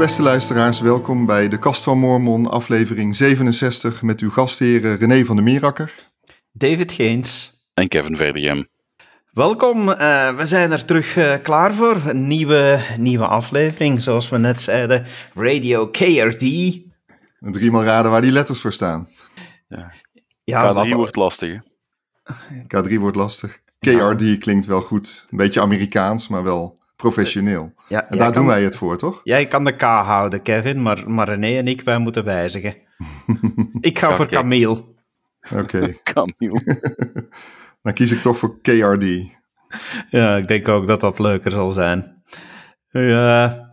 beste luisteraars, welkom bij de Kast van Mormon, aflevering 67, met uw gastheren René van der Mierakker, David Geens en Kevin Verdiem. Welkom, uh, we zijn er terug uh, klaar voor. Een nieuwe, nieuwe aflevering, zoals we net zeiden, Radio KRD. En driemaal raden waar die letters voor staan. Ja, ja K3 wordt lastig, hè? K3 wordt lastig. KRD klinkt wel goed. Een beetje Amerikaans, maar wel professioneel. Ja, en daar doen wij het voor, toch? Jij kan de K houden, Kevin, maar, maar René en ik, wij moeten wijzigen. ik ga voor Camille. Oké. Okay. Camille. Dan kies ik toch voor KRD. Ja, ik denk ook dat dat leuker zal zijn. Ja,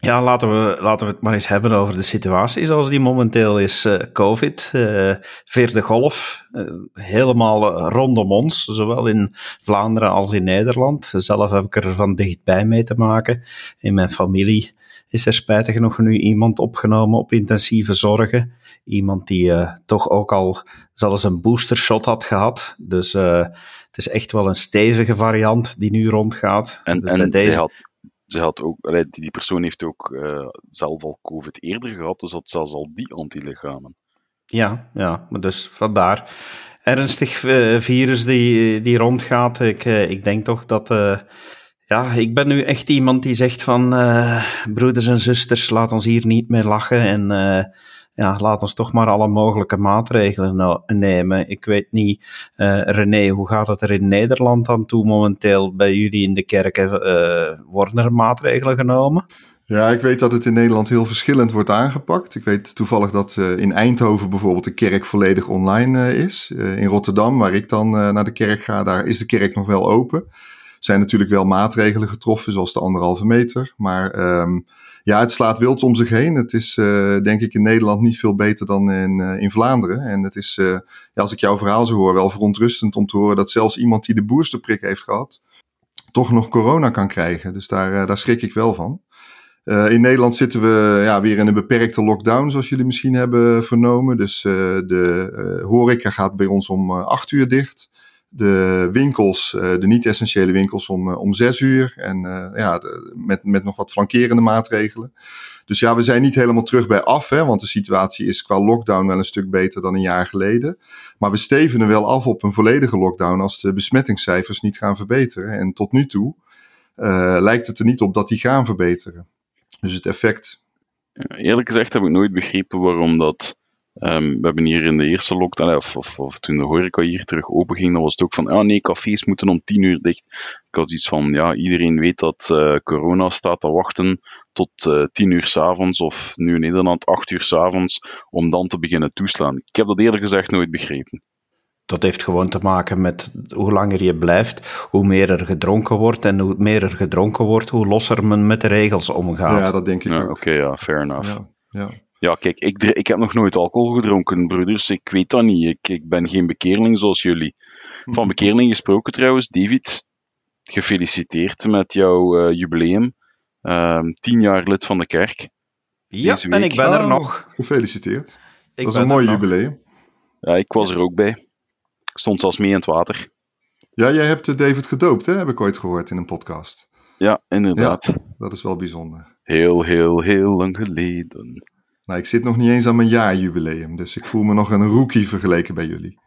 ja, laten we, laten we het maar eens hebben over de situatie zoals die momenteel is. Uh, Covid, uh, vierde golf, uh, helemaal rondom ons, zowel in Vlaanderen als in Nederland. Zelf heb ik er van dichtbij mee te maken. In mijn familie is er spijtig genoeg nu iemand opgenomen op intensieve zorgen. Iemand die toch ook al zelfs een boostershot had gehad. Dus het is echt wel een stevige variant die nu rondgaat. En, en deze... had ze had ook, die persoon heeft ook uh, zelf al COVID eerder gehad, dus had zelfs al die antilichamen. Ja, ja, maar dus vandaar. Ernstig uh, virus die, die rondgaat. Ik, uh, ik denk toch dat. ja, ik ben nu echt iemand die zegt van. broeders en zusters, laat ons hier niet meer lachen. En ja, laat ons toch maar alle mogelijke maatregelen nemen. Ik weet niet, uh, René, hoe gaat het er in Nederland aan toe momenteel bij jullie in de kerken? Uh, worden er maatregelen genomen? Ja, ik weet dat het in Nederland heel verschillend wordt aangepakt. Ik weet toevallig dat uh, in Eindhoven bijvoorbeeld de kerk volledig online is. in Rotterdam, waar ik dan naar de kerk ga, daar is de kerk nog wel open. Er zijn natuurlijk wel maatregelen getroffen, zoals de anderhalve meter. Maar um, ja, het slaat wild om zich heen. Het is uh, denk ik in Nederland niet veel beter dan in, uh, in Vlaanderen. En het is, uh, ja, als ik jouw verhaal zo hoor, wel verontrustend om te horen dat zelfs iemand die de boosterprik heeft gehad, toch nog corona kan krijgen. Dus daar, daar schrik ik wel van. in Nederland zitten we ja, weer in een beperkte lockdown, zoals jullie misschien hebben vernomen. Dus de horeca gaat bij ons om acht uur dicht de winkels, uh, de niet-essentiële winkels, om, uh, om zes uur. En uh, ja, met, met nog wat flankerende maatregelen. Dus ja, we zijn niet helemaal terug bij af, hè, want de situatie is qua lockdown wel een stuk beter dan een jaar geleden. Maar we stevenen wel af op een volledige lockdown als de besmettingscijfers niet gaan verbeteren. En tot nu toe lijkt het er niet op dat die gaan verbeteren. Dus het effect. Eerlijk gezegd heb ik nooit begrepen waarom dat Um, we hebben hier in de eerste lockdown, of, of, of, toen de horeca hier terug open ging, dan was het ook van, ah nee, cafés moeten om tien uur dicht. Ik was iets van, ja, iedereen weet dat uh, corona staat te wachten tot uh, tien uur s'avonds, of nu in Nederland acht uur s'avonds, om dan te beginnen toeslaan. Ik heb dat eerlijk gezegd nooit begrepen. Dat heeft gewoon te maken met hoe langer je blijft, hoe meer er gedronken wordt. En hoe meer er gedronken wordt, hoe losser men met de regels omgaat. Ja, dat denk ik ja, ook. Oké, ja, fair enough. Ja, ja. Ja, kijk, ik, ik heb nog nooit alcohol gedronken, broeders. Ik weet dat niet. Ik, ik ben geen bekeerling zoals jullie. Van mhm. bekeerling gesproken trouwens, David, gefeliciteerd met jouw uh, jubileum. Um, tien jaar lid van de kerk. Ja, en ik ben er oh, nog. Gefeliciteerd. Ik dat is een mooi jubileum. Ja, ik was er ook bij. Ik stond zelfs mee in het water. Ja, jij hebt David gedoopt, hè? heb ik ooit gehoord in een podcast. Ja, inderdaad. Ja, dat is wel bijzonder. Heel, heel, heel lang geleden. Nou, ik zit nog niet eens aan mijn jaarjubileum, dus ik voel me nog een rookie vergeleken bij jullie.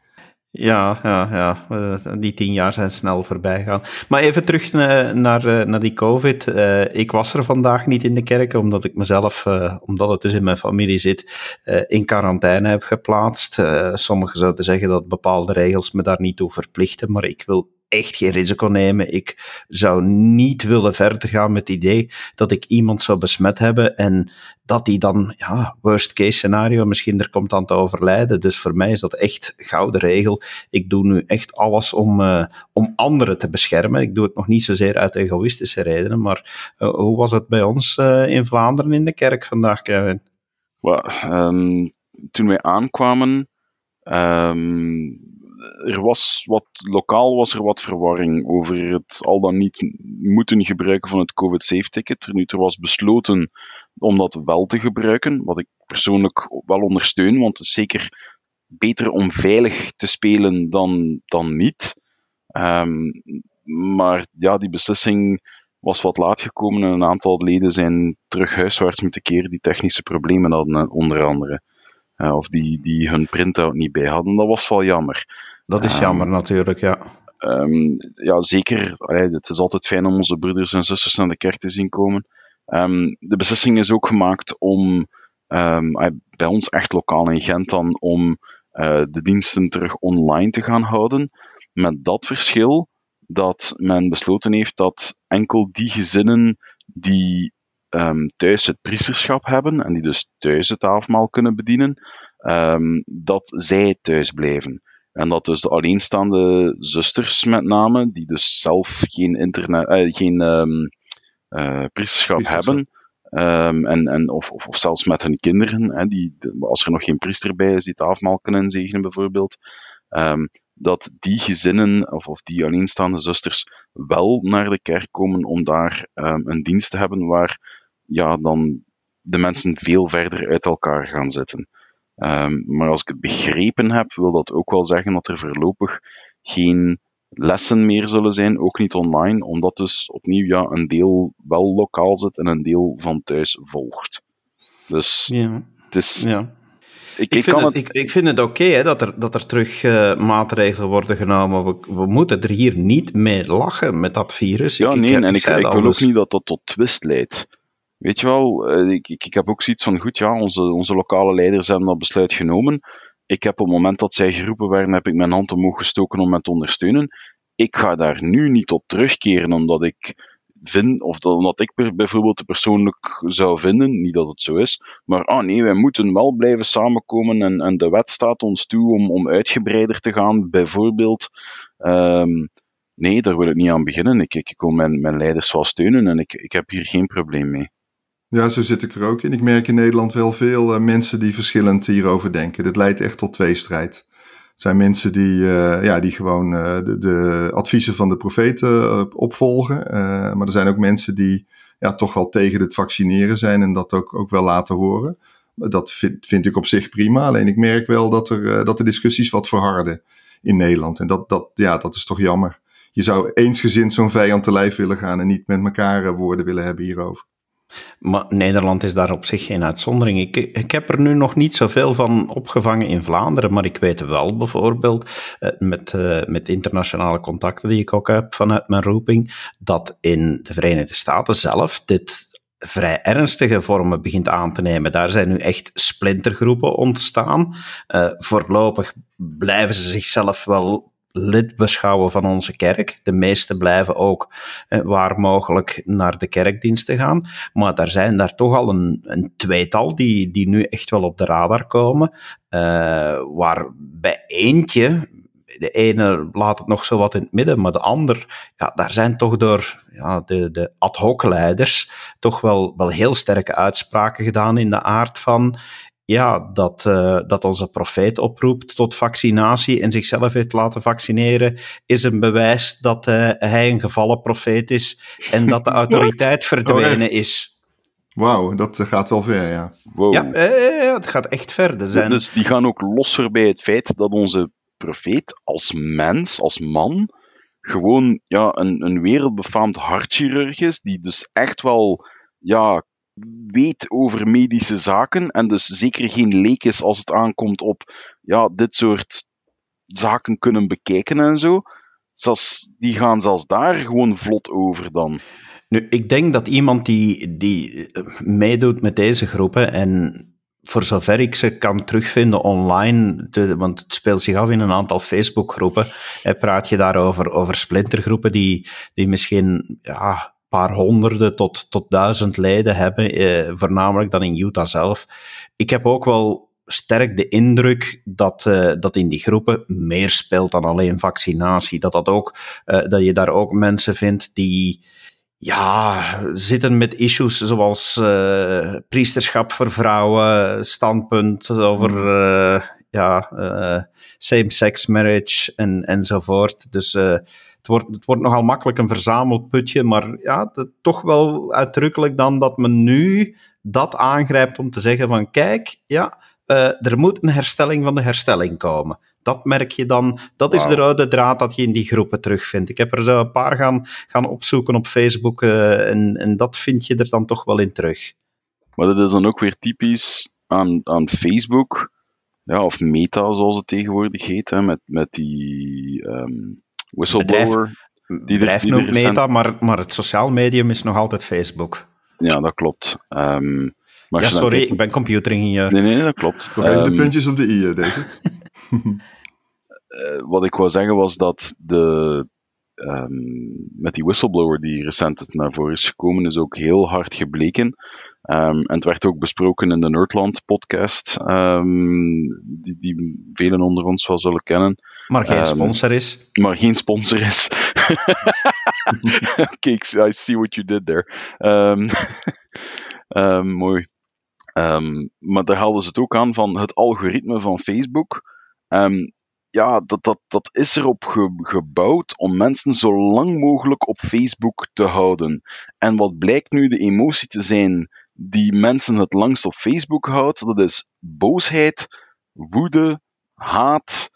Ja, ja, ja. Eh, die tien jaar zijn snel voorbij gaan. Maar even terug naar, naar, eh, naar die COVID. Ik was er vandaag niet in de kerk, omdat ik mezelf, omdat het dus in mijn familie zit, in quarantaine heb geplaatst. sommigen zouden zeggen dat bepaalde regels me daar niet toe verplichten, maar ik wil echt geen risico nemen. Ik zou niet willen verder gaan met het idee dat ik iemand zou besmet hebben en dat die dan, ja, worst case scenario, misschien er komt aan te overlijden. Dus voor mij is dat echt gouden regel. Ik doe nu echt alles om, uh, om anderen te beschermen. Ik doe het nog niet zozeer uit egoïstische redenen, maar uh, hoe was het bij ons uh, in Vlaanderen in de kerk vandaag, Kevin? Well, um, toen wij aankwamen, um, er was wat, lokaal was er wat verwarring over het al dan niet moeten gebruiken van het COVID-safe-ticket. Er was besloten om dat wel te gebruiken, wat ik persoonlijk wel ondersteun, want het is zeker beter om veilig te spelen dan, dan niet. Um, maar ja, die beslissing was wat laat gekomen en een aantal leden zijn terug huiswaarts moeten keren die technische problemen hadden, onder andere. Of die, die hun printout niet bij hadden. Dat was wel jammer. Dat is jammer natuurlijk, ja. Um, ja, zeker. het is altijd fijn om onze broeders en zusters naar de kerk te zien komen. Um, de beslissing is ook gemaakt om bij ons echt lokaal in Gent dan om uh, de diensten terug online te gaan houden. Met dat verschil dat men besloten heeft dat enkel die gezinnen die um, thuis het priesterschap hebben en die dus thuis het avondmaal kunnen bedienen, um, dat zij thuis blijven. En dat dus de alleenstaande zusters met name, die dus zelf geen, internet, uh, geen um, uh, priesterschap hebben, en, en, of, of, of, zelfs met hun kinderen, hè, die, als er nog geen priester bij is, die het avondmaal kunnen inzegenen bijvoorbeeld, dat die gezinnen of, of die alleenstaande zusters wel naar de kerk komen om daar een dienst te hebben waar ja, dan de mensen veel verder uit elkaar gaan zitten. Um, maar als ik het begrepen heb, wil dat ook wel zeggen dat er voorlopig geen lessen meer zullen zijn, ook niet online, omdat dus opnieuw ja, een deel wel lokaal zit en een deel van thuis volgt. Dus ja. het is. Ja. Ik, ik, vind het, ik, ik, vind het oké dat, er, dat er terug uh, maatregelen worden genomen. We, we moeten er hier niet mee lachen met dat virus. Ja, nee, en ik, ik wil ook niet dat dat tot twist leidt. Weet je wel, eh, ik, ik, heb ook zoiets van, goed ja, onze, onze lokale leiders hebben dat besluit genomen. Ik heb op het moment dat zij geroepen werden, heb ik mijn hand omhoog gestoken om hen te ondersteunen. Ik ga daar nu niet op terugkeren, omdat ik vind, of dat, omdat ik bijvoorbeeld persoonlijk zou vinden, niet dat het zo is, maar ah nee, wij moeten wel blijven samenkomen en, en de wet staat ons toe om, om uitgebreider te gaan, bijvoorbeeld. Um, nee, daar wil ik niet aan beginnen. Ik, ik, ik wil mijn, mijn leiders wel steunen en ik, ik heb hier geen probleem mee. Ja, zo zit ik er ook in. Ik merk in Nederland wel veel uh, mensen die verschillend hierover denken. Dit leidt echt tot tweestrijd. Het zijn mensen die, uh, ja, die gewoon de, de, adviezen van de profeten opvolgen. maar er zijn ook mensen die ja, toch wel tegen het vaccineren zijn en dat ook, ook wel laten horen. Dat vind, vind ik op zich prima. Alleen ik merk wel dat, er, dat de discussies wat verharden in Nederland. En dat, dat, ja, dat is toch jammer. Je zou eensgezind zo'n vijand te lijf willen gaan en niet met elkaar woorden willen hebben hierover. Maar Nederland is daar op zich geen uitzondering. Ik, ik heb er nu nog niet zoveel van opgevangen in Vlaanderen, maar ik weet wel bijvoorbeeld, eh, met, uh, met internationale contacten die ik ook heb vanuit mijn roeping, dat in de Verenigde Staten zelf dit vrij ernstige vormen begint aan te nemen. Daar zijn nu echt splintergroepen ontstaan. Uh, voorlopig blijven ze zichzelf wel lid beschouwen van onze kerk. De meesten blijven ook eh, waar mogelijk naar de kerkdiensten gaan. Maar daar zijn daar toch al een, een tweetal die, die nu echt wel op de radar komen. Uh, waar bij eentje, de ene laat het nog zo wat in het midden, maar de ander, ja, daar zijn toch door ja, de, de ad hoc leiders toch wel, wel heel sterke uitspraken gedaan in de aard van ja, dat, uh, dat onze profeet oproept tot vaccinatie en zichzelf heeft laten vaccineren, is een bewijs dat uh, hij een gevallen profeet is en dat de autoriteit verdwenen oh, is. Wauw, dat gaat wel ver, ja. Wow. Ja, het gaat echt verder. Zijn... Dus die gaan ook losser bij het feit dat onze profeet als mens, als man, gewoon ja, een, een wereldbefaamd hartchirurg is, die dus echt wel ja, weet over medische zaken en dus zeker geen leek is als het aankomt op ja, dit soort zaken kunnen bekijken en zo. Zelfs, die gaan zelfs daar gewoon vlot over dan. Nu, ik denk dat iemand die, die meedoet met deze groepen en voor zover ik ze kan terugvinden online, want het speelt zich af in een aantal Facebookgroepen, praat je daarover over splintergroepen die, die misschien ja, paar honderden tot, tot duizend leden hebben, eh, voornamelijk dan in Utah zelf. Ik heb ook wel sterk de indruk dat, uh, dat in die groepen meer speelt dan alleen vaccinatie. Dat, dat, ook, uh, dat je daar ook mensen vindt die ja, zitten met issues zoals uh, priesterschap voor vrouwen, standpunt over mm. ja, same-sex marriage en, enzovoort. Dus het wordt, het wordt nogal makkelijk een verzamelputje, maar ja, toch wel uitdrukkelijk dan dat men nu dat aangrijpt om te zeggen van kijk, ja, uh, er moet een herstelling van de herstelling komen. Dat merk je dan. Dat is de rode draad dat je in die groepen terugvindt. Ik heb er zo een paar gaan, gaan opzoeken op Facebook uh, en, en dat vind je er dan toch wel in terug. Maar dat is dan ook weer typisch aan, aan Facebook, ja, of Meta zoals het tegenwoordig heet, hè, met, met die um, whistleblower. Die bedrijf noemt recent... Meta, maar, maar het sociaal medium is nog altijd Facebook. Ja, dat klopt. Um, maar ja, sorry, ik ben computeringenieur. Nee, nee, dat klopt. Um, de ehm, puntjes op de i, eh, David. uh, wat ik wou zeggen was dat de, um, met die whistleblower die recent naar voren is gekomen, is ook heel hard gebleken. Um, en het werd ook besproken in de Nerdland podcast, die, die velen onder ons wel zullen kennen. Maar geen sponsor is. Maar geen sponsor is. Oké, I see what you did there. mooi. Maar daar haalden ze het ook aan van het algoritme van Facebook. Um, ja, dat, dat, dat is erop ge, gebouwd om mensen zo lang mogelijk op Facebook te houden. En wat blijkt nu de emotie te zijn die mensen het langst op Facebook houdt, dat is boosheid, woede, haat,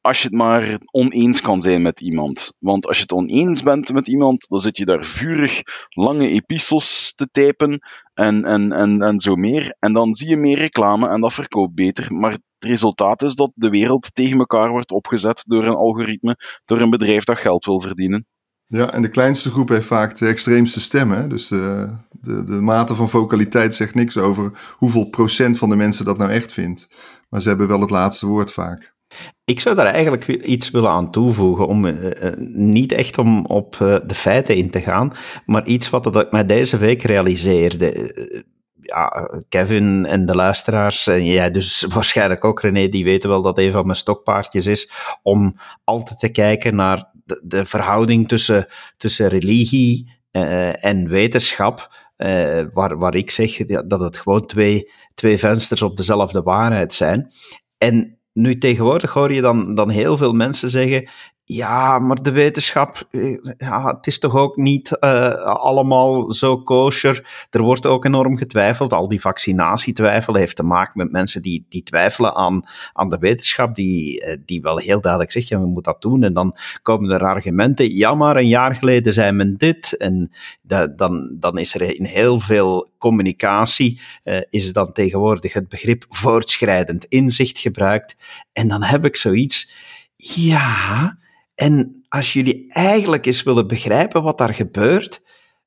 als je het maar oneens kan zijn met iemand. Want als je het oneens bent met iemand, dan zit je daar vurig lange epistels te typen en, en, en, en zo meer. En dan zie je meer reclame en dat verkoopt beter. Maar het resultaat is dat de wereld tegen elkaar wordt opgezet door een algoritme, door een bedrijf dat geld wil verdienen. Ja, en de kleinste groep heeft vaak de extreemste stemmen. Dus de, de, de mate van vocaliteit zegt niks over hoeveel procent van de mensen dat nou echt vindt. Maar ze hebben wel het laatste woord vaak. Ik zou daar eigenlijk iets willen aan toevoegen, om, uh, niet echt om op uh, de feiten in te gaan, maar iets wat dat ik mij deze week realiseerde. Ja, Kevin en de luisteraars, en jij dus waarschijnlijk ook René, die weten wel dat een van mijn stokpaardjes is, om altijd te kijken naar de, de verhouding tussen, tussen religie en wetenschap. waar, waar ik zeg dat het gewoon twee, twee vensters op dezelfde waarheid zijn. En nu, tegenwoordig hoor je dan, dan heel veel mensen zeggen: ja, maar de wetenschap, eh, ja, het is toch ook niet uh, allemaal zo kosher. Er wordt ook enorm getwijfeld. Al die vaccinatietwijfel heeft te maken met mensen die, die twijfelen aan, aan de wetenschap, die, eh, die wel heel duidelijk zeggen, ja, we moeten dat doen. En dan komen er argumenten, ja, maar een jaar geleden zei men dit. En dan, dan is er in heel veel communicatie, uh, is dan tegenwoordig het begrip voortschrijdend inzicht gebruikt. En dan heb ik zoiets, ja en als jullie eigenlijk eens willen begrijpen wat daar gebeurt,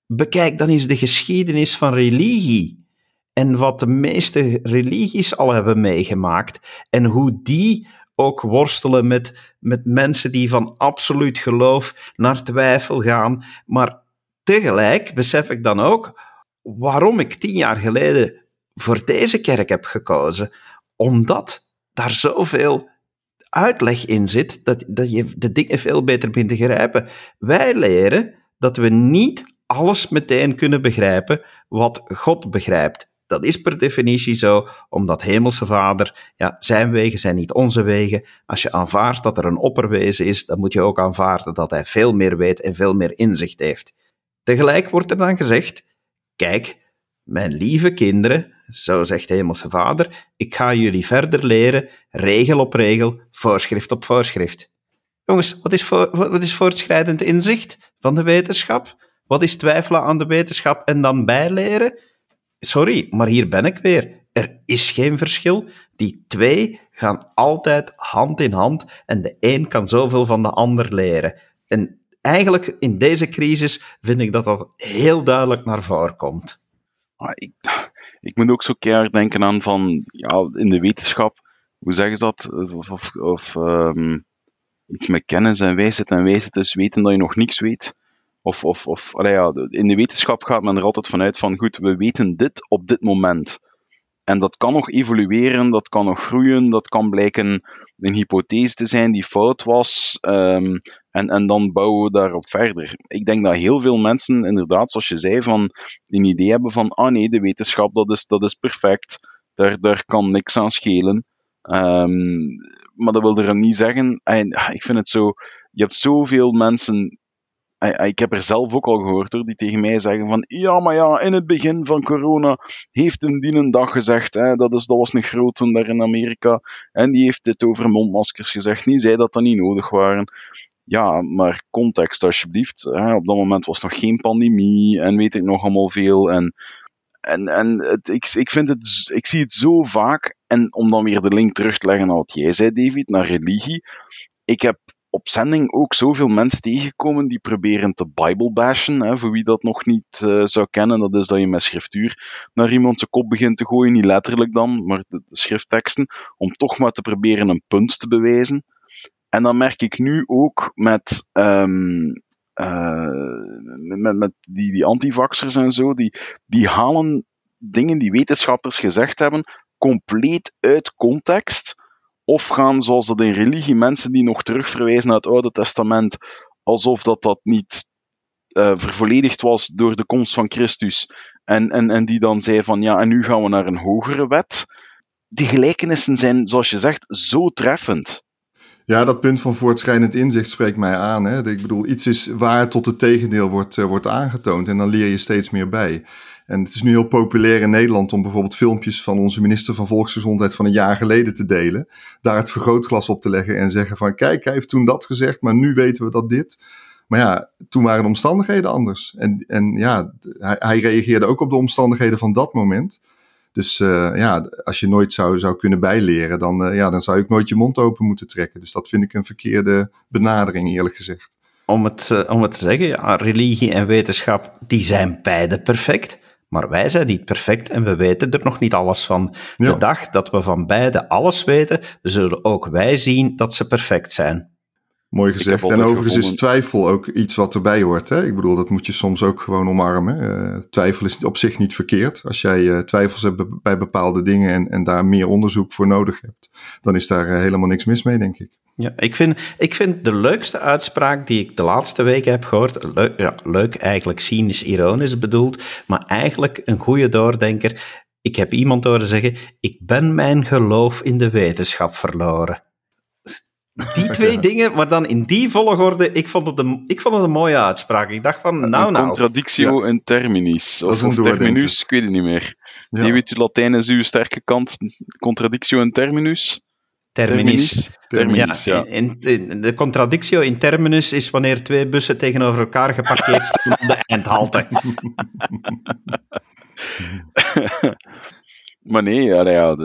bekijk dan eens de geschiedenis van religie. En wat de meeste religies al hebben meegemaakt. En hoe die ook worstelen met, met mensen die van absoluut geloof naar twijfel gaan. Maar tegelijk besef ik dan ook waarom ik tien jaar geleden voor deze kerk heb gekozen. Omdat daar zoveel uitleg in zit, dat, dat je de dingen veel beter bent te grijpen. Wij leren dat we niet alles meteen kunnen begrijpen wat God begrijpt. Dat is per definitie zo, omdat Hemelse Vader, ja, zijn wegen zijn niet onze wegen. Als je aanvaardt dat er een opperwezen is, dan moet je ook aanvaarden dat hij veel meer weet en veel meer inzicht heeft. Tegelijk wordt er dan gezegd: kijk, mijn lieve kinderen, zo zegt de Hemelse Vader, ik ga jullie verder leren, regel op regel, voorschrift op voorschrift. Jongens, wat is, wat is voortschrijdend inzicht van de wetenschap? Wat is twijfelen aan de wetenschap en dan bijleren? Sorry, maar hier ben ik weer. Er is geen verschil. Die twee gaan altijd hand in hand en de een kan zoveel van de ander leren. En eigenlijk in deze crisis vind ik dat dat heel duidelijk naar voren komt. Ik, ik moet ook zo keihard denken aan van, ja, in de wetenschap, hoe zeggen ze dat? Of, of, um, iets met kennis en wijsheid en wijsheid is weten dat je nog niks weet. Of, of, of ja, in de wetenschap gaat men er altijd vanuit van, goed, we weten dit op dit moment. En dat kan nog evolueren, dat kan nog groeien, dat kan blijken een hypothese te zijn die fout was. Um, en, en dan bouwen we daarop verder. Ik denk dat heel veel mensen, inderdaad, zoals je zei, van een idee hebben van, ah nee, de wetenschap, dat is, dat is perfect. Daar, daar kan niks aan schelen. Um, maar dat wil er niet zeggen. En, ik vind het zo, je hebt zoveel mensen ik heb er zelf ook al gehoord hoor, die tegen mij zeggen van ja, maar ja, in het begin van corona heeft een die een dag gezegd, hè, dat, is, dat was een grote daar in Amerika, en die heeft dit over mondmaskers gezegd, die zei dat dat niet nodig waren. Ja, maar context alsjeblieft. Hè. Op dat moment was nog geen pandemie en weet ik nog allemaal veel. En, en, en het, ik, ik, vind het, ik zie het zo vaak, en om dan weer de link terug te leggen naar wat jij zei, David, naar religie. Ik heb op zending ook zoveel mensen tegenkomen die proberen te Bijbelbashen. Hè, voor wie dat nog niet uh, zou kennen, dat is dat je met schriftuur naar iemand zijn kop begint te gooien. Niet letterlijk dan, maar de, de schriftteksten. Om toch maar te proberen een punt te bewijzen. En dan merk ik nu ook met, uh, met, met die, die antivaxers en zo, die, die halen dingen die wetenschappers gezegd hebben compleet uit context of gaan, zoals dat in religie, mensen die nog terugverwijzen naar het Oude Testament, alsof dat, dat niet uh, vervolledigd was door de komst van Christus. En, en, en die dan zei van ja, en nu gaan we naar een hogere wet. Die gelijkenissen zijn, zoals je zegt, zo treffend. Ja, dat punt van voortschrijdend inzicht spreekt mij aan. Hè. Ik bedoel, iets is waar tot het tegendeel wordt, uh, wordt aangetoond en dan leer je steeds meer bij. En het is nu heel populair in Nederland om bijvoorbeeld filmpjes van onze minister van Volksgezondheid van een jaar geleden te delen. Daar het vergrootglas op te leggen en zeggen van kijk, hij heeft toen dat gezegd, maar nu weten we dat dit. Maar ja, toen waren de omstandigheden anders. En, en ja, hij, hij reageerde ook op de omstandigheden van dat moment. Dus uh, ja, als je nooit zou, zou kunnen bijleren, dan, uh, ja, dan zou ik nooit je mond open moeten trekken. Dus dat vind ik een verkeerde benadering, eerlijk gezegd. Om het, uh, om het te zeggen, ja, religie en wetenschap, die zijn beide perfect. Maar wij zijn niet perfect en we weten er nog niet alles van. Ja. De dag dat we van beide alles weten, zullen ook wij zien dat ze perfect zijn. Mooi gezegd. En overigens is twijfel ook iets wat erbij hoort. Hè? Ik bedoel, dat moet je soms ook gewoon omarmen. Uh, twijfel is op zich niet verkeerd. Als jij uh, twijfels hebt bij bepaalde dingen en, en daar meer onderzoek voor nodig hebt, dan is daar uh, helemaal niks mis mee, denk ik. Ja, ik vind, ik vind de leukste uitspraak die ik de laatste weken heb gehoord, leuk, ja, leuk eigenlijk cynisch, ironisch bedoeld, maar eigenlijk een goede doordenker. Ik heb iemand horen zeggen, ik ben mijn geloof in de wetenschap verloren. Die twee dingen, maar dan in die volgorde, ik vond het een, ik vond het een mooie uitspraak. Ik dacht van, nou nou. Contradictio ja. in terminis. Of, of terminus, ik weet het niet meer. Ja. Je weet, Latijn is uw sterke kant. Contradictio in terminus. Terminis. Terminis, ja. ja. In, in, de contradictio in terminus is wanneer twee bussen tegenover elkaar geparkeerd staan op de eindhalte. maar nee, ja,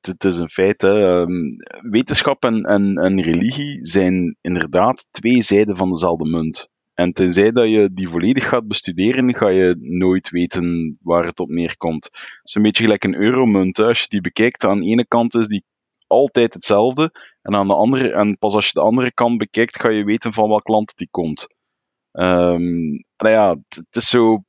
het, is een feit. Um, wetenschap en, en, en religie zijn inderdaad twee zijden van dezelfde munt. En tenzij dat je die volledig gaat bestuderen, ga je nooit weten waar het op neerkomt. Het is een beetje gelijk een euromunt. Als je die bekijkt, aan de ene kant is die altijd hetzelfde. En, aan de andere, en pas als je de andere kant bekijkt, ga je weten van welk land die komt. Um, nou ja, het is zo.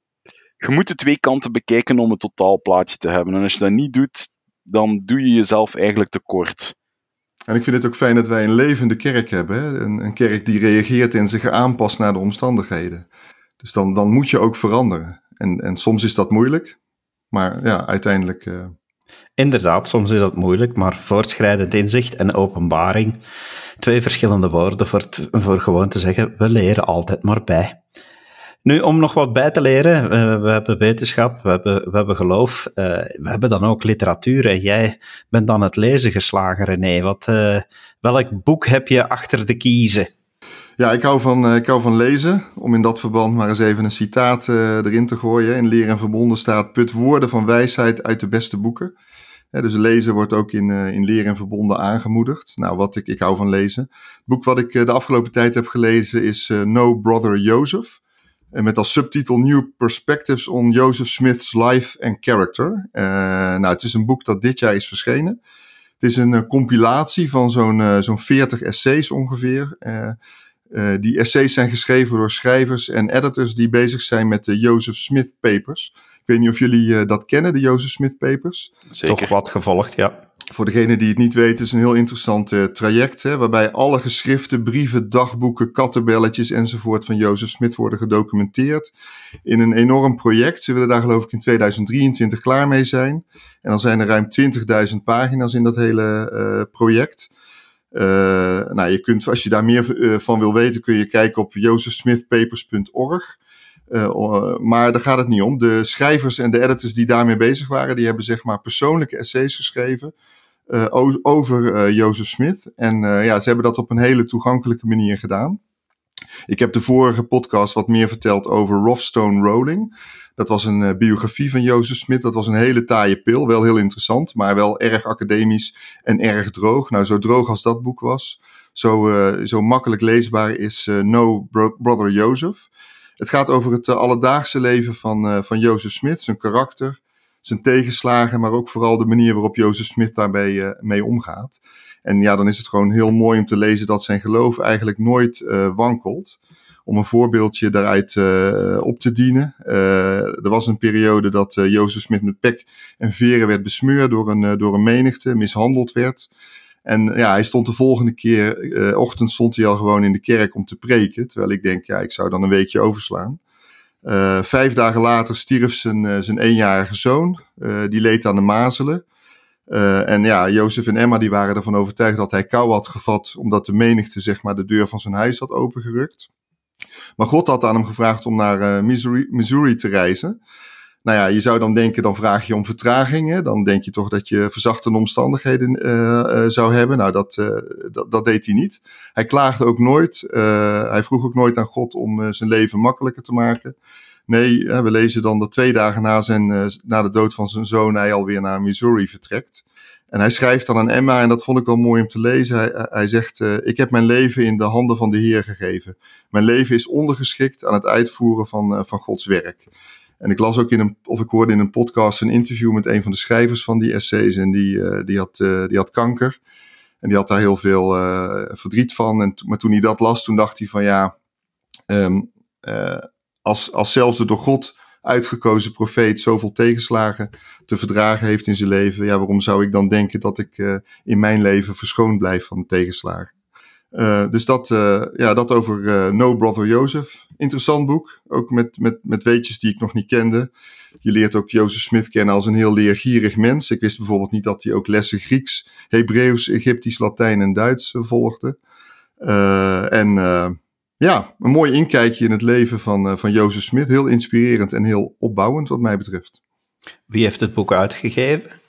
Je moet de twee kanten bekijken om een totaalplaatje te hebben. En als je dat niet doet, dan doe je jezelf eigenlijk tekort. En ik vind het ook fijn dat wij een levende kerk hebben. Hè? Een, een, kerk die reageert en zich aanpast naar de omstandigheden. Dus dan, dan moet je ook veranderen. En, en soms is dat moeilijk. Maar ja, uiteindelijk. Uh, Inderdaad, soms is dat moeilijk, maar voortschrijdend inzicht en openbaring, twee verschillende woorden voor, voor gewoon te zeggen, we leren altijd maar bij. Nu, om nog wat bij te leren, we, we hebben wetenschap, we hebben, we hebben geloof, uh, we hebben dan ook literatuur. En jij bent dan het lezen geslagen, René. Wat, uh, welk boek heb je achter de kiezen? Ja, ik hou, van, ik hou van lezen. Om in dat verband maar eens even een citaat erin te gooien. In Leer en Verbonden staat: Put woorden van wijsheid uit de beste boeken. Dus lezen wordt ook in, in Leer en Verbonden aangemoedigd. Nou, wat ik, ik hou van lezen. Het boek wat ik de afgelopen tijd heb gelezen is No Brother Joseph. En met als subtitel New Perspectives on Joseph Smith's Life and Character. nou, het is een boek dat dit jaar is verschenen. Het is een compilatie van zo'n zo'n 40 essays ongeveer. die essays zijn geschreven door schrijvers en editors die bezig zijn met de Joseph Smith Papers. Ik weet niet of jullie uh, dat kennen, de Joseph Smith Papers. Zeker. Toch wat gevolgd, ja. Voor degene die het niet weten, is een heel interessant uh, traject. Hè, waarbij alle geschriften, brieven, dagboeken, kattenbelletjes enzovoort van Joseph Smith worden gedocumenteerd. In een enorm project. Ze willen daar geloof ik in 2023 klaar mee zijn. En dan zijn er ruim 20.000 pagina's in dat hele uh, project. nou, je kunt, als je daar meer van wil weten, kun je kijken op josephsmithpapers.org. maar daar gaat het niet om. De schrijvers en de editors die daarmee bezig waren, die hebben zeg maar persoonlijke essays geschreven over Jozef Smith. En ja, ze hebben dat op een hele toegankelijke manier gedaan. Ik heb de vorige podcast wat meer verteld over Rothstone Rolling. Dat was een biografie van Jozef Smit. Dat was een hele taaie pil. Wel heel interessant, maar wel erg academisch en erg droog. Nou, zo droog als dat boek was, zo, zo makkelijk leesbaar is No Bro Brother Joseph. Het gaat over het alledaagse leven van, van Jozef Smit, zijn karakter, zijn tegenslagen, maar ook vooral de manier waarop Jozef Smit daarbij mee omgaat. En ja, dan is het gewoon heel mooi om te lezen dat zijn geloof eigenlijk nooit uh, wankelt. Om een voorbeeldje daaruit uh, op te dienen. Uh, er was een periode dat Jozef Smit met pek en veren werd besmeurd door een, door een menigte, mishandeld werd. En ja, hij stond de volgende keer, ochtend stond hij al gewoon in de kerk om te preken. Terwijl ik denk, ja, ik zou dan een weekje overslaan. Vijf dagen later stierf zijn, zijn eenjarige zoon. die leed aan de mazelen. En ja, Jozef en Emma die waren ervan overtuigd dat hij kou had gevat, omdat de menigte zeg maar de deur van zijn huis had opengerukt. Maar God had aan hem gevraagd om naar Missouri, Missouri, te reizen. Nou ja, je zou dan denken, dan vraag je om vertragingen. Dan denk je toch dat je verzachtende omstandigheden uh, zou hebben. Nou, dat, dat, dat, deed hij niet. Hij klaagde ook nooit. hij vroeg ook nooit aan God om zijn leven makkelijker te maken. Nee, we lezen dan dat twee dagen na, zijn, na de dood van zijn zoon hij alweer naar Missouri vertrekt. En hij schrijft dan aan Emma, en dat vond ik wel mooi om te lezen. Hij, hij zegt: uh, Ik heb mijn leven in de handen van de Heer gegeven. Mijn leven is ondergeschikt aan het uitvoeren van, uh, van Gods werk. En ik las ook in een, of ik hoorde in een podcast een interview met een van de schrijvers van die essays. En die, uh, die, had, die had kanker. En die had daar heel veel verdriet van. En maar toen hij dat las, toen dacht hij van ja. Um, als, als zelfs de door God uitgekozen profeet zoveel tegenslagen te verdragen heeft in zijn leven, ja, waarom zou ik dan denken dat ik in mijn leven verschoond blijf van tegenslagen? Uh, dus dat, uh, ja, dat over No Brother Joseph. Interessant boek, ook met, met, met weetjes die ik nog niet kende. Je leert ook Jozef Smith kennen als een heel leergierig mens. Ik wist bijvoorbeeld niet dat hij ook lessen Grieks, Hebreeuws, Egyptisch, Latijn en Duits volgde. en ja, een mooi inkijkje in het leven van, van Jozef Smit. Heel inspirerend en heel opbouwend wat mij betreft. Wie heeft het boek uitgegeven?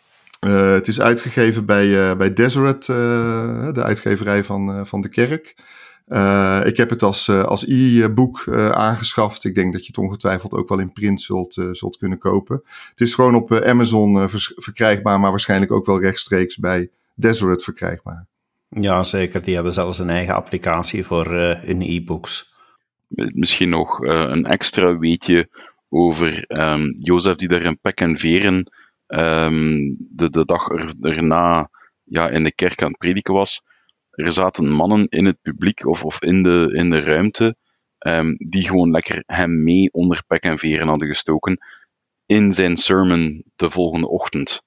Uh, het is uitgegeven bij, uh, bij Deseret, de uitgeverij van, van de kerk. ik heb het als, als e-book aangeschaft. Ik denk dat je het ongetwijfeld ook wel in print zult, zult kunnen kopen. Het is gewoon op Amazon verkrijgbaar, maar waarschijnlijk ook wel rechtstreeks bij Deseret verkrijgbaar. Ja, zeker. Die hebben zelfs een eigen applicatie voor uh, hun e-books. Misschien nog uh, een extra weetje over um, Jozef die daar in pek en veren um, de, de dag er, erna ja, in de kerk aan het prediken was. Er zaten mannen in het publiek of, of in, de, in de ruimte um, die gewoon lekker hem mee onder pek en veren hadden gestoken in zijn sermon de volgende ochtend.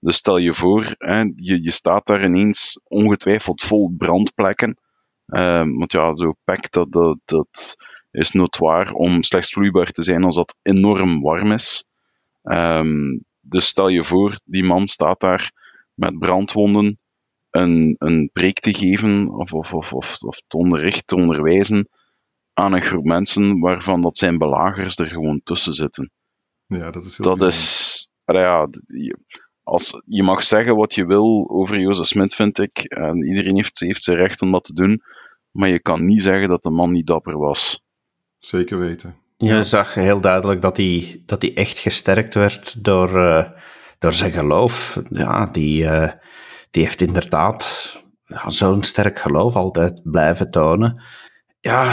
Dus stel je voor, hè, je, je staat daar ineens ongetwijfeld vol brandplekken. Um, want ja, zo pek, dat, dat, dat is notoir om slechts vloeibaar te zijn als dat enorm warm is. Um, dus stel je voor, die man staat daar met brandwonden een, een preek te geven of, of, of, of, of te onderricht, te onderwijzen aan een groep mensen waarvan dat zijn belagers er gewoon tussen zitten. Ja, dat is heel Dat is, ja, als, je mag zeggen wat je wil over Jozef Smit, vind ik. En iedereen heeft, heeft zijn recht om dat te doen. Maar je kan niet zeggen dat de man niet dapper was. Zeker weten. Je zag heel duidelijk dat hij, dat hij echt gesterkt werd door, uh, door zijn geloof. Ja, die, uh, die heeft inderdaad ja, zo'n sterk geloof altijd blijven tonen. Ja,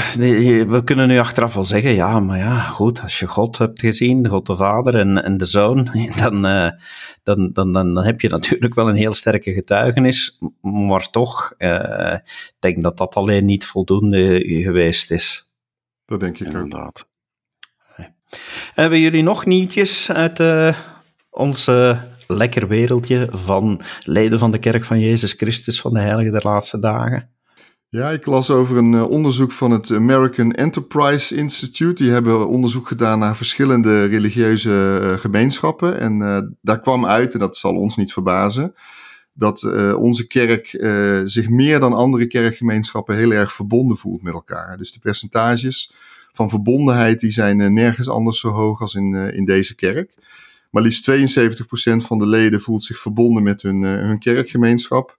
we kunnen nu achteraf wel zeggen, ja, maar ja, goed, als je God hebt gezien, God de Vader en, en de Zoon, dan, uh, dan, dan, dan, dan heb je natuurlijk wel een heel sterke getuigenis, maar toch, uh, ik denk dat dat alleen niet voldoende geweest is. Dat denk ik Inderdaad. Hebben jullie nog nieuwtjes uit uh, ons lekker wereldje van leden van de Kerk van Jezus Christus van de Heilige der Laatste Dagen? Ja, ik las over een uh, onderzoek van het American Enterprise Institute. Die hebben onderzoek gedaan naar verschillende religieuze uh, gemeenschappen. En daar kwam uit, en dat zal ons niet verbazen, dat onze kerk zich meer dan andere kerkgemeenschappen heel erg verbonden voelt met elkaar. Dus de percentages van verbondenheid die zijn nergens anders zo hoog als in, in deze kerk. Maar liefst 72% van de leden voelt zich verbonden met hun, hun kerkgemeenschap.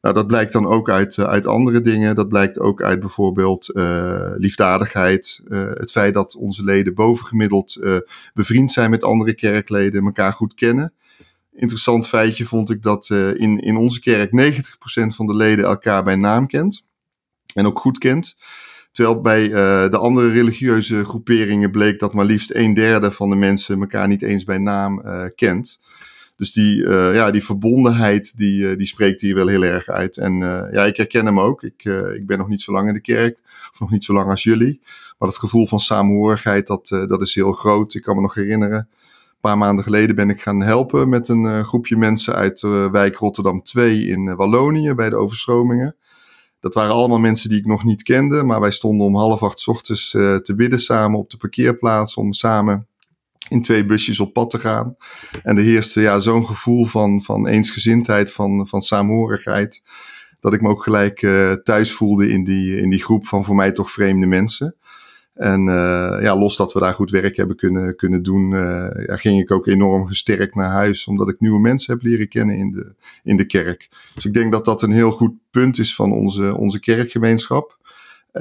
Nou, dat blijkt dan ook uit, uit andere dingen. Dat blijkt ook uit bijvoorbeeld liefdadigheid. Het feit dat onze leden bovengemiddeld bevriend zijn met andere kerkleden, elkaar goed kennen. Interessant feitje vond ik dat in, in onze kerk 90% van de leden elkaar bij naam kent. En ook goed kent. Terwijl bij de andere religieuze groeperingen bleek dat maar liefst een derde van de mensen elkaar niet eens bij naam kent. Dus die, uh, ja, die verbondenheid, die, die spreekt hier wel heel erg uit. En ja, ik herken hem ook. Ik, ik ben nog niet zo lang in de kerk, of nog niet zo lang als jullie. Maar het gevoel van samenhorigheid, dat, dat is heel groot. Ik kan me nog herinneren, een paar maanden geleden ben ik gaan helpen met een groepje mensen uit wijk Rotterdam 2 in Wallonië bij de overstromingen. Dat waren allemaal mensen die ik nog niet kende, maar wij stonden om half acht ochtends te bidden samen op de parkeerplaats om samen in twee busjes op pad te gaan. En er heerste ja, zo'n gevoel van, van eensgezindheid, van, van saamhorigheid, dat ik me ook gelijk uh, thuis voelde in die, in die groep van voor mij toch vreemde mensen. En uh, ja, los dat we daar goed werk hebben kunnen, kunnen doen, uh, ja, ging ik ook enorm gesterkt naar huis, omdat ik nieuwe mensen heb leren kennen in de, in de kerk. Dus ik denk dat dat een heel goed punt is van onze, onze kerkgemeenschap.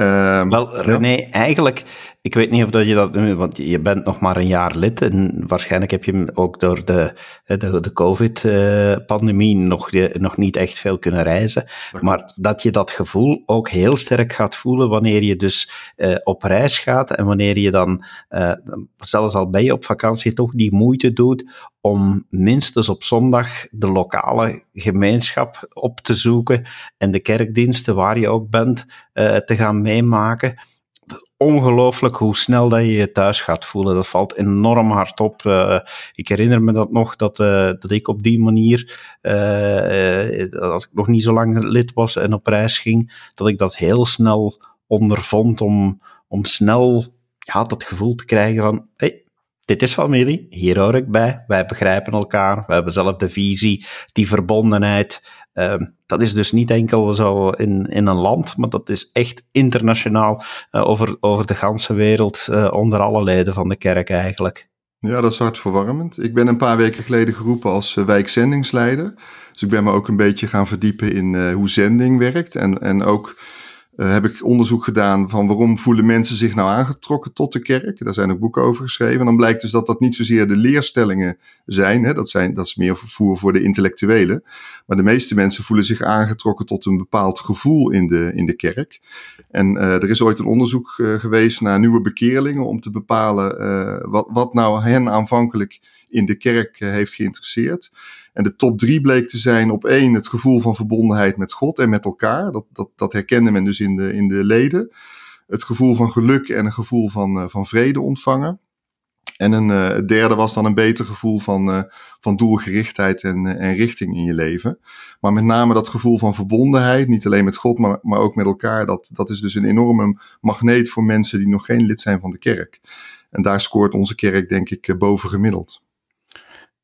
Um, Wel, René, ja. eigenlijk, ik weet niet of dat je dat, want je bent nog maar een jaar lid en waarschijnlijk heb je ook door de, de, de COVID-pandemie nog, nog niet echt veel kunnen reizen. Maar dat je dat gevoel ook heel sterk gaat voelen wanneer je dus uh, op reis gaat en wanneer je dan, uh, zelfs al ben je op vakantie, toch die moeite doet om minstens op zondag de lokale gemeenschap op te zoeken en de kerkdiensten waar je ook bent uh, te gaan meemaken. Ongelooflijk hoe snel dat je je thuis gaat voelen. Dat valt enorm hard op. Uh, ik herinner me dat nog, dat, uh, dat ik op die manier, als ik nog niet zo lang lid was en op reis ging, dat ik dat heel snel ondervond om, om snel ja, dat gevoel te krijgen van hey, dit is familie, hier hoor ik bij, wij begrijpen elkaar, we hebben dezelfde visie, die verbondenheid. Uh, dat is dus niet enkel zo in, in een land, maar dat is echt internationaal uh, over, over de ganse wereld, uh, onder alle leden van de kerk eigenlijk. Ja, dat is hartverwarmend. Ik ben een paar weken geleden geroepen als uh, wijkzendingsleider. Dus ik ben me ook een beetje gaan verdiepen in hoe zending werkt en, en ook uh, heb ik onderzoek gedaan van waarom voelen mensen zich nou aangetrokken tot de kerk. Daar zijn ook boeken over geschreven. En dan blijkt dus dat dat niet zozeer de leerstellingen zijn. Hè? Dat, zijn dat is meer vervoer voor de intellectuelen. Maar de meeste mensen voelen zich aangetrokken tot een bepaald gevoel in de, in de kerk. En uh, er is ooit een onderzoek uh, geweest naar nieuwe bekeerlingen om te bepalen wat, wat nou hen aanvankelijk in de kerk heeft geïnteresseerd. En de top drie bleek te zijn op één het gevoel van verbondenheid met God en met elkaar. Dat, dat, dat herkende men dus in de, in de leden. Het gevoel van geluk en een gevoel van, uh, van vrede ontvangen. En een, het derde was dan een beter gevoel van, van doelgerichtheid en, en richting in je leven. Maar met name dat gevoel van verbondenheid, niet alleen met God, maar, maar ook met elkaar, dat, dat is dus een enorme magneet voor mensen die nog geen lid zijn van de kerk. En daar scoort onze kerk, denk ik, boven gemiddeld.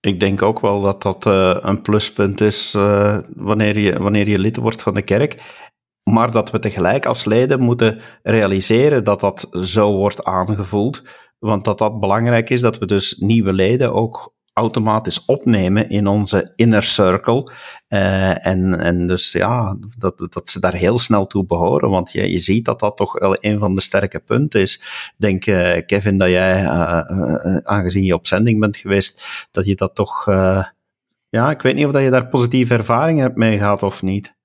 Ik denk ook wel dat dat uh, een pluspunt is uh, wanneer, je, wanneer je lid wordt van de kerk. Maar dat we tegelijk als leden moeten realiseren dat dat zo wordt aangevoeld. Want dat dat belangrijk is, dat we dus nieuwe leden ook automatisch opnemen in onze inner circle. Uh, en, en dus ja, dat, dat ze daar heel snel toe behoren, want je, je ziet dat dat toch wel een van de sterke punten is. Ik denk, uh, Kevin, dat jij, uh, aangezien je op zending bent geweest, dat je dat toch, ja, ik weet niet of dat je daar positieve ervaringen hebt mee gehad of niet.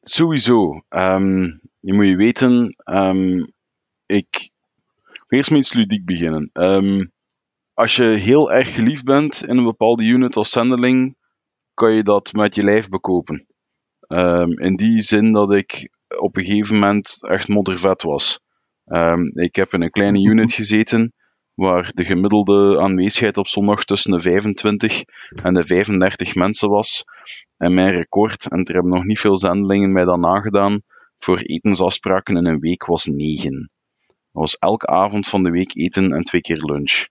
Sowieso. Um, je moet je weten, um, ik, eerst met iets ludiek beginnen. Um, als je heel erg geliefd bent in een bepaalde unit als zendeling, kan je dat met je lijf bekopen. Um, in die zin dat ik op een gegeven moment echt moddervet was. Um, ik heb in een kleine unit gezeten waar de gemiddelde aanwezigheid op zondag tussen de 25 en de 35 mensen was. En mijn record, en er hebben nog niet veel zendelingen mij dan nagedaan, voor etensafspraken in een week was 9. Dat was elke avond van de week eten en twee keer lunch.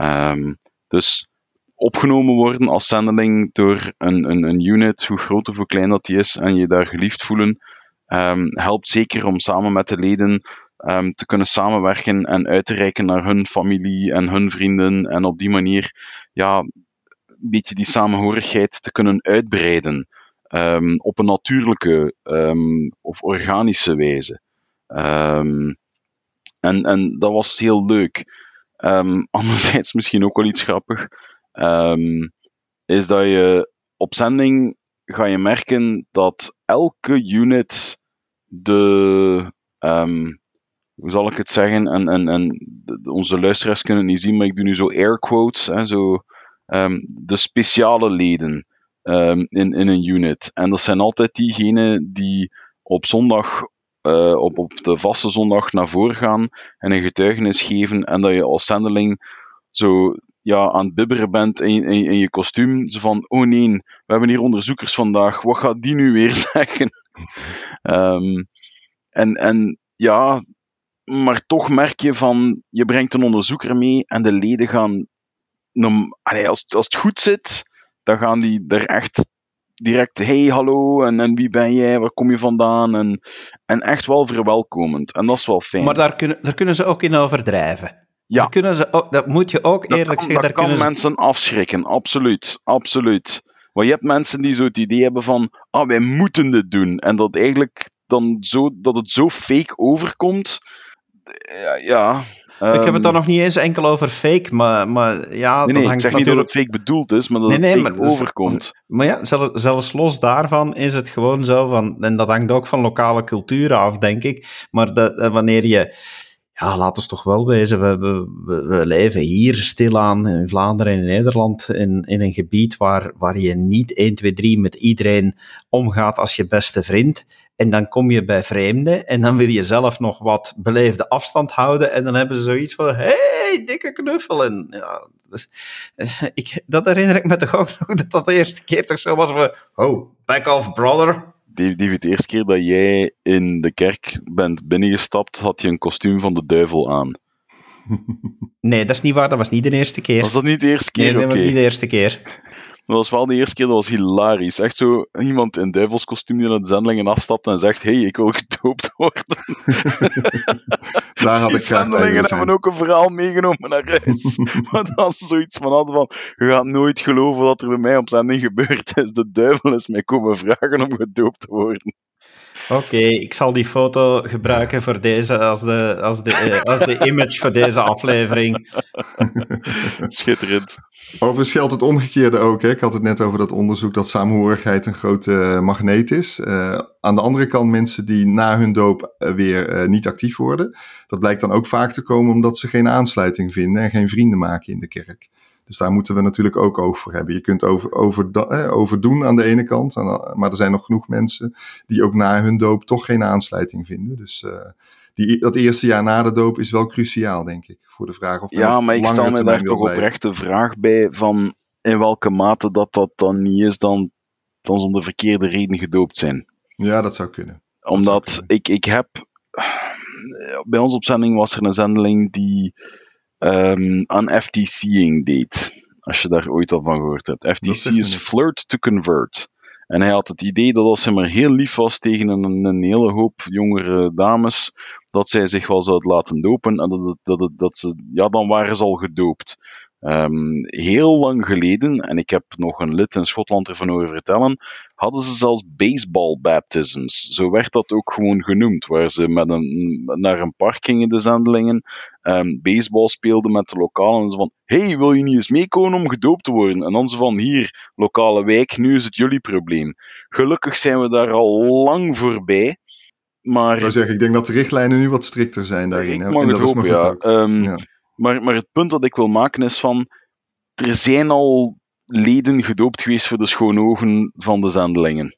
Um, dus opgenomen worden als zendeling door een, een, een unit, hoe groot of hoe klein dat die is, en je daar geliefd voelen, um, helpt zeker om samen met de leden um, te kunnen samenwerken en uit te reiken naar hun familie en hun vrienden. En op die manier ja, een beetje die samenhorigheid te kunnen uitbreiden. Um, op een natuurlijke of organische wijze. en, en dat was heel leuk. anderzijds misschien ook wel iets grappig. is dat je op zending ga je merken dat elke unit de hoe zal ik het zeggen? En, onze luisteraars kunnen het niet zien, maar ik doe nu zo air quotes, hè, zo, um, de speciale leden um, in, in een unit. En dat zijn altijd diegenen die op zondag, uh, op, op de vaste zondag naar voren gaan en een getuigenis geven en dat je als zendeling zo ja, aan het bibberen bent in, in, je kostuum. Van, oh nee, we hebben hier onderzoekers vandaag, wat gaat die nu weer zeggen? um, en, en ja, maar toch merk je van, je brengt een onderzoeker mee en de leden gaan, als, als het goed zit, dan gaan die er echt direct, hey, hallo, en, en wie ben jij, waar kom je vandaan, en, en echt wel verwelkomend. En dat is wel fijn. Maar daar kunnen, daar kunnen ze ook in overdrijven. Ja. Daar kunnen ze ook, dat moet je ook eerlijk zeggen. Daar kan mensen afschrikken, absoluut, absoluut. Want je hebt mensen die zo het idee hebben van, ah, wij moeten dit doen. En dat eigenlijk dan zo, dat het zo fake overkomt, ja. Ik heb het dan ehm, nog niet eens enkel over fake, maar, maar ja... Nee, nee ik zeg niet dat het fake bedoeld is, maar dat het fake maar, overkomt. Maar ja, zelfs, zelfs los daarvan is het gewoon zo van... En dat hangt ook van lokale cultuur af, denk ik. Maar dat, wanneer je ja, laten we toch wel wezen, we, we, we, leven hier stilaan in Vlaanderen en in Nederland in, in een gebied waar, waar je niet 1, 2, 3 met iedereen omgaat als je beste vriend. En dan kom je bij vreemden en dan wil je zelf nog wat beleefde afstand houden en dan hebben ze zoiets van, hey, dikke knuffel. En ja, dus, eh, ik, dat herinner ik me toch ook nog, dat dat de eerste keer toch zo was van, oh, back off brother. David, de eerste keer dat jij in de kerk bent binnengestapt, had je een kostuum van de duivel aan. Nee, dat is niet waar. Dat was niet de eerste keer. Was dat niet de eerste keer? Nee, dat was niet de eerste keer. Dat was wel de eerste keer, dat was hilarisch. Echt zo iemand in duivelskostuum die naar de zendelingen afstapt en zegt: hey, ik wil gedoopt worden. Daar had ik zendelingen hebben ook een verhaal meegenomen naar huis. maar dan ze zoiets van hadden van: je gaat nooit geloven wat er bij mij op zending gebeurd is. De duivel is mij komen vragen om gedoopt te worden. Oké, ik zal die foto gebruiken voor deze als de, als de, eh, als de image voor deze aflevering. Schitterend. Overigens geldt het omgekeerde ook. Hè? Ik had het net over dat onderzoek dat saamhorigheid een grote uh, magneet is. Uh, aan de andere kant mensen die na hun doop weer niet actief worden. Dat blijkt dan ook vaak te komen omdat ze geen aansluiting vinden en geen vrienden maken in de kerk. Dus daar moeten we natuurlijk ook voor hebben. Je kunt over, over, eh, overdoen aan de ene kant, maar er zijn nog genoeg mensen die ook na hun doop toch geen aansluiting vinden. Dus uh, die, dat eerste jaar na de doop is wel cruciaal, denk ik, voor de vraag of Ja, maar ik stel me daar toch oprecht de vraag bij van in welke mate dat dat dan niet is dan, dan om de verkeerde reden gedoopt zijn. Ja, dat zou kunnen. Omdat Ik, ik heb... Bij ons op zending was er een zendeling die um, aan FTCing deed. Als je daar ooit al van gehoord hebt. FTC is Flirt to Convert. En hij had het idee dat als hij maar heel lief was tegen een, een hele hoop jongere dames, dat zij zich wel zouden laten dopen en dat, dat, dat, dat ze, ja, dan waren ze al gedoopt. Um, heel lang geleden, en ik heb nog een lid in Schotland ervan horen vertellen, hadden ze zelfs baseball baptisms. Zo werd dat ook gewoon genoemd, waar ze met een, naar een park gingen, de zendelingen, um, baseball speelden met de lokalen en ze van, hey, wil je niet eens meekomen om gedoopt te worden? En dan ze van, hier, lokale wijk, nu is het jullie probleem. Gelukkig zijn we daar al lang voorbij. Maar, ik, zeggen, ik denk dat de richtlijnen nu wat strikter zijn daarin. Ik mag het hopen, ja. Um, ja. Maar, maar het punt dat ik wil maken is van, er zijn al leden gedoopt geweest voor de schone ogen van de zendelingen.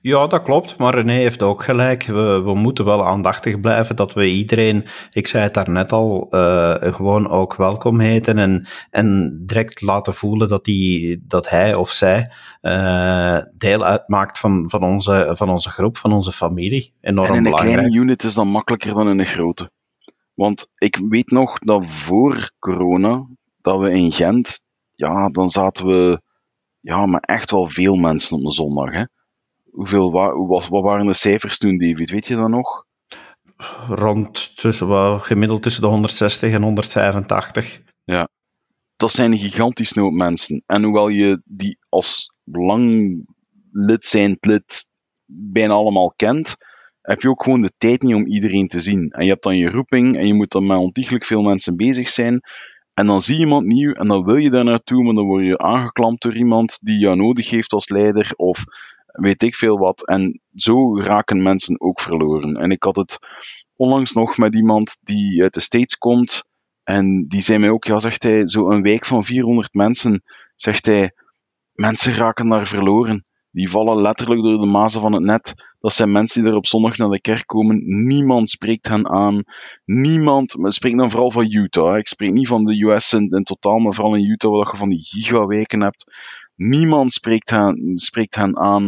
Ja, dat klopt, maar René heeft ook gelijk. We, we moeten wel aandachtig blijven dat we iedereen, ik zei het daarnet al, uh, gewoon ook welkom heten en, en direct laten voelen dat, die, dat hij of zij uh, deel uitmaakt van, van, onze, van onze groep, van onze familie. Enorm en in een kleine unit is dat makkelijker dan in een grote. Want ik weet nog dat voor corona, dat we in Gent ja, dan zaten we ja, maar echt wel veel mensen op een zondag. Hè? Hoeveel, wat, wat waren de cijfers toen, David? Weet je dat nog? Rond tussen, well, gemiddeld tussen de 160 en 185. Ja, dat zijn een gigantisch hoop mensen. En hoewel je die als lang lid zijn lid bijna allemaal kent, heb je ook gewoon de tijd niet om iedereen te zien. En je hebt dan je roeping en je moet dan met ontiegelijk veel mensen bezig zijn. En dan zie je iemand nieuw en dan wil je daar naartoe, maar dan word je aangeklampt door iemand die jou nodig heeft als leider of weet ik veel wat. En zo raken mensen ook verloren. En ik had het onlangs nog met iemand die uit de States komt en die zei mij ook, ja, zegt hij, zo een wijk van 400 mensen, zegt hij, mensen raken daar verloren. Die vallen letterlijk door de mazen van het net. Dat zijn mensen die er op zondag naar de kerk komen. Niemand spreekt hen aan. Niemand, maar spreekt dan vooral van Utah. Ik spreek niet van de US in, in totaal, maar vooral in Utah, waar je van die gigaweken hebt. Niemand spreekt hen, spreekt hen aan.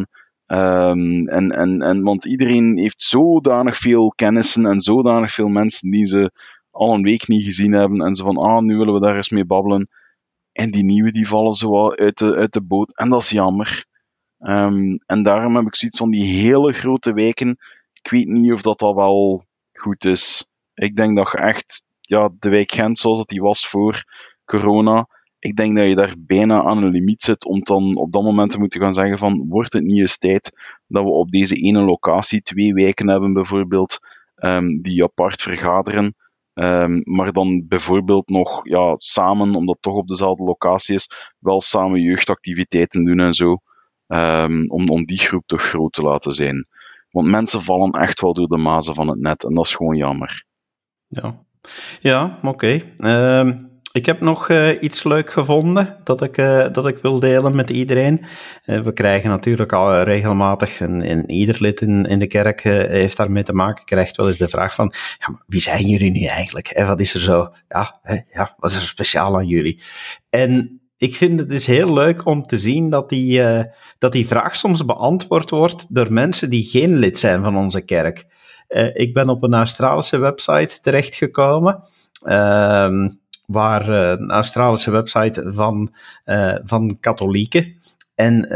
Um, en, en, en, want iedereen heeft zodanig veel kennissen en zodanig veel mensen die ze al een week niet gezien hebben. En ze van, ah, nu willen we daar eens mee babbelen. En die nieuwe die vallen zo uit de, uit de boot. En dat is jammer. Um, en daarom heb ik zoiets van die hele grote wijken. Ik weet niet of dat al wel goed is. Ik denk dat je echt, ja, de wijk Gent zoals dat die was voor corona, ik denk dat je daar bijna aan een limiet zit om dan op dat moment te moeten gaan zeggen van, wordt het niet eens tijd dat we op deze ene locatie twee wijken hebben bijvoorbeeld, um, die apart vergaderen, um, maar dan bijvoorbeeld nog ja, samen, omdat het toch op dezelfde locatie is, wel samen jeugdactiviteiten doen en zo. Um, om, om die groep toch groot te laten zijn. Want mensen vallen echt wel door de mazen van het net en dat is gewoon jammer. Ja, ja oké. Um, ik heb nog uh, iets leuk gevonden dat ik, uh, dat ik wil delen met iedereen. Uh, we krijgen natuurlijk al regelmatig, en, ieder lid in, in de kerk heeft daarmee te maken, krijgt wel eens de vraag van, ja, wie zijn jullie nu eigenlijk? En wat is er zo, ja, hè, ja, wat is er speciaal aan jullie? En ik vind het dus heel leuk om te zien dat die, uh, dat die vraag soms beantwoord wordt door mensen die geen lid zijn van onze kerk. Uh, ik ben op een Australische website terechtgekomen. Uh, waar uh, een Australische website van, van katholieken. En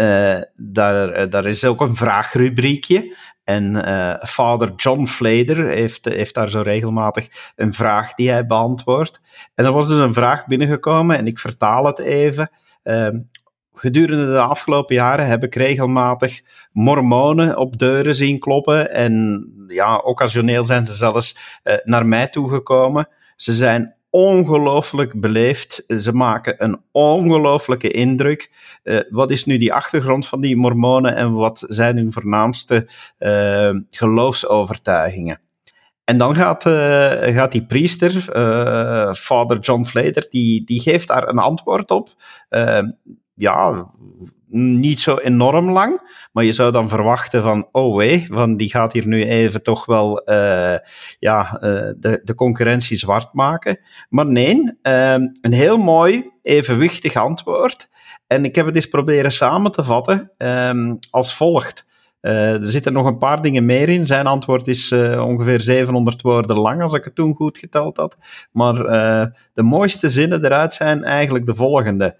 daar, daar is ook een vraagrubriekje. En uh, vader John Flader heeft, daar zo regelmatig een vraag die hij beantwoordt. En er was dus een vraag binnengekomen, en ik vertaal het even. Uh, gedurende de afgelopen jaren heb ik regelmatig mormonen op deuren zien kloppen. En ja, occasioneel zijn ze zelfs uh, naar mij toegekomen. Ze zijn ongelooflijk beleefd. Ze maken een ongelooflijke indruk. Uh, wat is nu die achtergrond van die mormonen en wat zijn hun voornaamste uh, geloofsovertuigingen? En dan gaat, uh, gaat die priester, Father John Flader, die, die geeft daar een antwoord op. Ja, niet zo enorm lang, maar je zou dan verwachten van, oh wee, want die gaat hier nu even toch wel uh, ja, uh, de, de concurrentie zwart maken. Maar nee, uh, een heel mooi, evenwichtig antwoord. En ik heb het eens proberen samen te vatten um, als volgt. Uh, er zitten nog een paar dingen meer in. Zijn antwoord is ongeveer 700 woorden lang, als ik het toen goed geteld had. Maar de mooiste zinnen eruit zijn eigenlijk de volgende.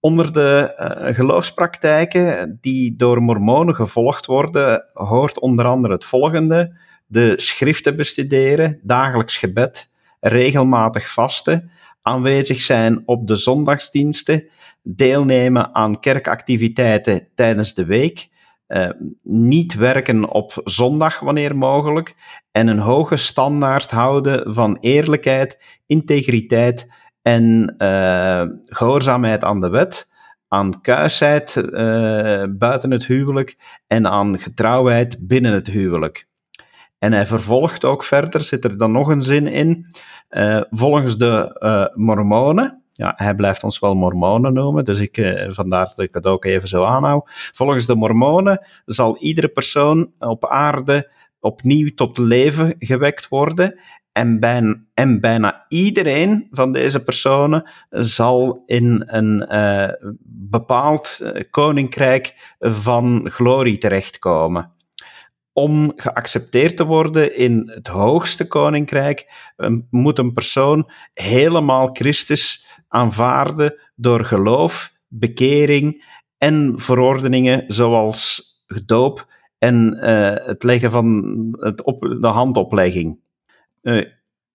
Onder de uh, geloofspraktijken die door mormonen gevolgd worden, hoort onder andere het volgende: de schriften bestuderen, dagelijks gebed, regelmatig vasten, aanwezig zijn op de zondagsdiensten, deelnemen aan kerkactiviteiten tijdens de week, uh, niet werken op zondag wanneer mogelijk en een hoge standaard houden van eerlijkheid, integriteit en uh, gehoorzaamheid aan de wet, aan kuisheid uh, buiten het huwelijk en aan getrouwheid binnen het huwelijk. En hij vervolgt ook verder, zit er dan nog een zin in, uh, volgens de mormonen, ja, hij blijft ons wel mormonen noemen, dus ik, vandaar dat ik het ook even zo aanhoud. Volgens de mormonen zal iedere persoon op aarde opnieuw tot leven gewekt worden en bijna, en iedereen van deze personen zal in een uh, bepaald uh, koninkrijk van glorie terechtkomen. Om geaccepteerd te worden in het hoogste koninkrijk, uh, moet een persoon helemaal Christus aanvaarden door geloof, bekering en verordeningen zoals doop en het leggen van het op, de handoplegging. Uh,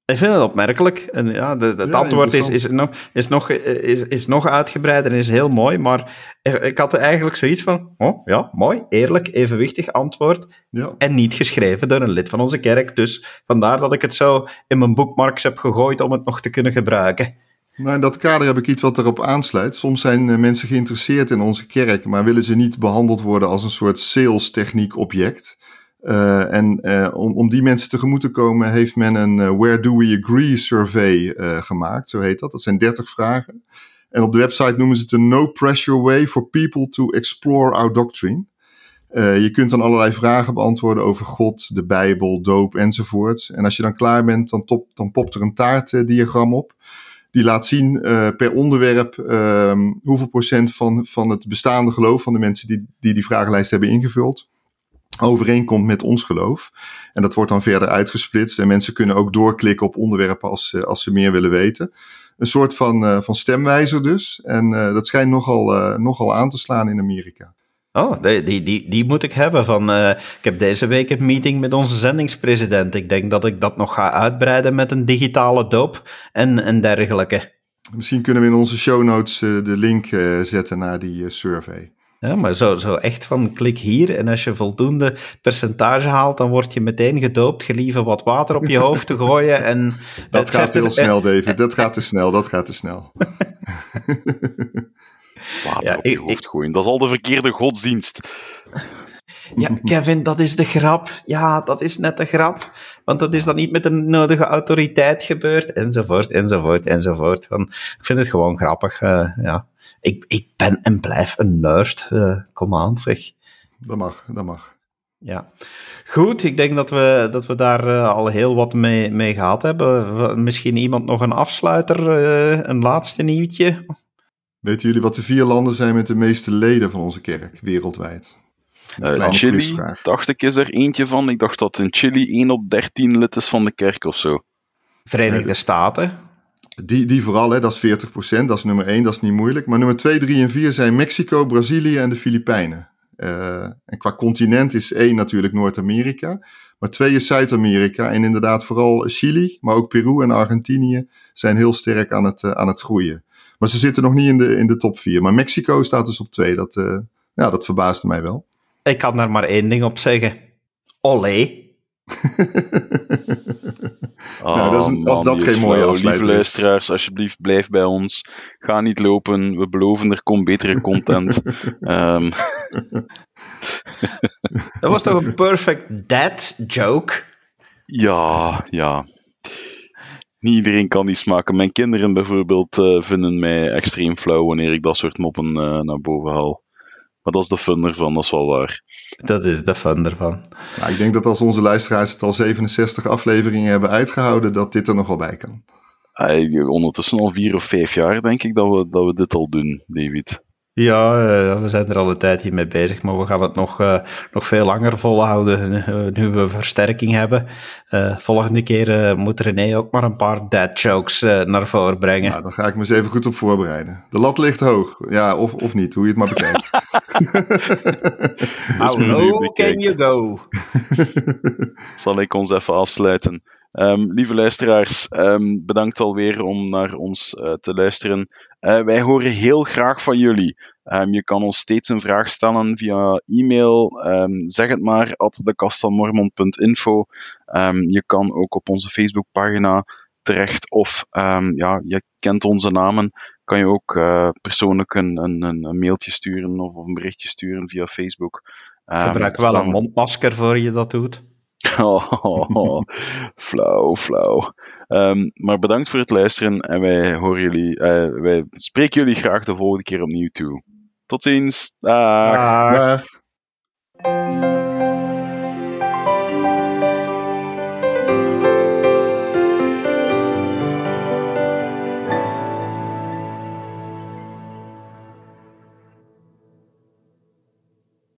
ik vind het opmerkelijk. En ja, de, het ja, antwoord is, is, nog, is, nog, is, is nog uitgebreider en is heel mooi, maar ik had eigenlijk zoiets van, oh ja, mooi, eerlijk, evenwichtig antwoord ja. en niet geschreven door een lid van onze kerk. Dus vandaar dat ik het zo in mijn bookmarks heb gegooid om het nog te kunnen gebruiken. Nou, in dat kader heb ik iets wat erop aansluit. Soms zijn eh, mensen geïnteresseerd in onze kerk, maar willen ze niet behandeld worden als een soort sales techniek object. Uh, en uh, om, om die mensen tegemoet te komen, heeft men een uh, Where Do We Agree survey gemaakt, zo heet dat. Dat zijn 30 vragen. En op de website noemen ze het een no pressure way for people to explore our doctrine. je kunt dan allerlei vragen beantwoorden over God, de Bijbel, doop enzovoort. En als je dan klaar bent, dan, top, dan popt er een taartdiagram op. Die laat zien per onderwerp ehm, hoeveel procent van, van het bestaande geloof van de mensen die die, die vragenlijst hebben ingevuld overeenkomt met ons geloof. En dat wordt dan verder uitgesplitst. En mensen kunnen ook doorklikken op onderwerpen als, als ze meer willen weten. Een soort van, uh, van stemwijzer dus. En uh, dat schijnt nogal, uh, nogal aan te slaan in Amerika. Oh, die, die, die, die moet ik hebben. Van, ik heb deze week een meeting met onze zendingspresident. Ik denk dat ik dat nog ga uitbreiden met een digitale doop en, en dergelijke. Misschien kunnen we in onze show notes de link zetten naar die survey. Ja, maar zo, zo echt van klik hier en als je voldoende percentage haalt, dan word je meteen gedoopt. Gelieve wat water op je hoofd te gooien. En dat gaat heel snel, David. Dat gaat te snel. Dat gaat te snel. water ja, op je hoofd gooien. Dat is al de verkeerde godsdienst. Ja, Kevin, dat is de grap. Ja, dat is net de grap. Want dat is dan niet met de nodige autoriteit gebeurd, enzovoort, enzovoort, enzovoort. Van, ik vind het gewoon grappig, uh, ja ik, ik ben en blijf een nerd. Uh, kom aan, zeg. Dat mag, dat mag. Ja, goed. Ik denk dat we, dat we daar uh, al heel wat mee, mee gehad hebben. Misschien iemand nog een afsluiter, uh, een laatste nieuwtje. Weten jullie wat de vier landen zijn met de meeste leden van onze kerk wereldwijd? Uh, Chili, dacht ik, is er eentje van. Ik dacht dat in Chili 1 op 13 lid is van de kerk of zo. Verenigde Staten. Die, die vooral, hè, dat is 40%, dat is nummer 1, dat is niet moeilijk. Maar nummer 2, 3 en 4 zijn Mexico, Brazilië en de Filipijnen. Uh, en qua continent is 1 natuurlijk Noord-Amerika, maar 2 is Zuid-Amerika. En inderdaad vooral Chili, maar ook Peru en Argentinië zijn heel sterk aan het, uh, aan het groeien. Maar ze zitten nog niet in de, in de top 4. Maar Mexico staat dus op 2. Dat, uh, ja, dat verbaasde mij wel. Ik kan daar maar één ding op zeggen. Olé. Oh, nou, dat is als dat geen mooie afsluiting Lieve luisteraars, alsjeblieft blijf bij ons. Ga niet lopen. We beloven er komt betere content. um. dat was toch een perfect dad joke? Ja, ja. Niet iedereen kan die smaken. Mijn kinderen bijvoorbeeld uh, vinden mij extreem flauw wanneer ik dat soort moppen uh, naar boven haal. Maar dat is de fun ervan, dat is wel waar. Dat is de fun ervan. Nou, ik denk dat als onze luisteraars het al 67 afleveringen hebben uitgehouden, dat dit er nog wel bij kan. Ondertussen al vier of vijf jaar denk ik dat we, dat we dit al doen, David. Ja, uh, we zijn er al een tijdje mee bezig, maar we gaan het nog, uh, nog veel langer volhouden uh, nu we versterking hebben. volgende keer moet René ook maar een paar dad jokes naar voren brengen. Nou, dan ga ik me eens even goed op voorbereiden. De lat ligt hoog, ja, of, of niet, hoe je het maar bekijkt. How low can you go? Zal ik ons even afsluiten. Um, lieve luisteraars, um, bedankt alweer om naar ons uh, te luisteren. Uh, wij horen heel graag van jullie. Um, je kan ons steeds een vraag stellen via e-mail. zeg het maar at dekastelmormon.info. je kan ook op onze Facebookpagina terecht of ja, je kent onze namen. Kan je ook uh, persoonlijk een, een, een, mailtje sturen of een berichtje sturen via Facebook. Gebruik wel een mondmasker voor je dat doet. Oh, flauw, flauw. Um, maar bedankt voor het luisteren en wij, horen jullie, uh, wij spreken jullie graag de volgende keer opnieuw toe. Tot ziens. Dag. Dag.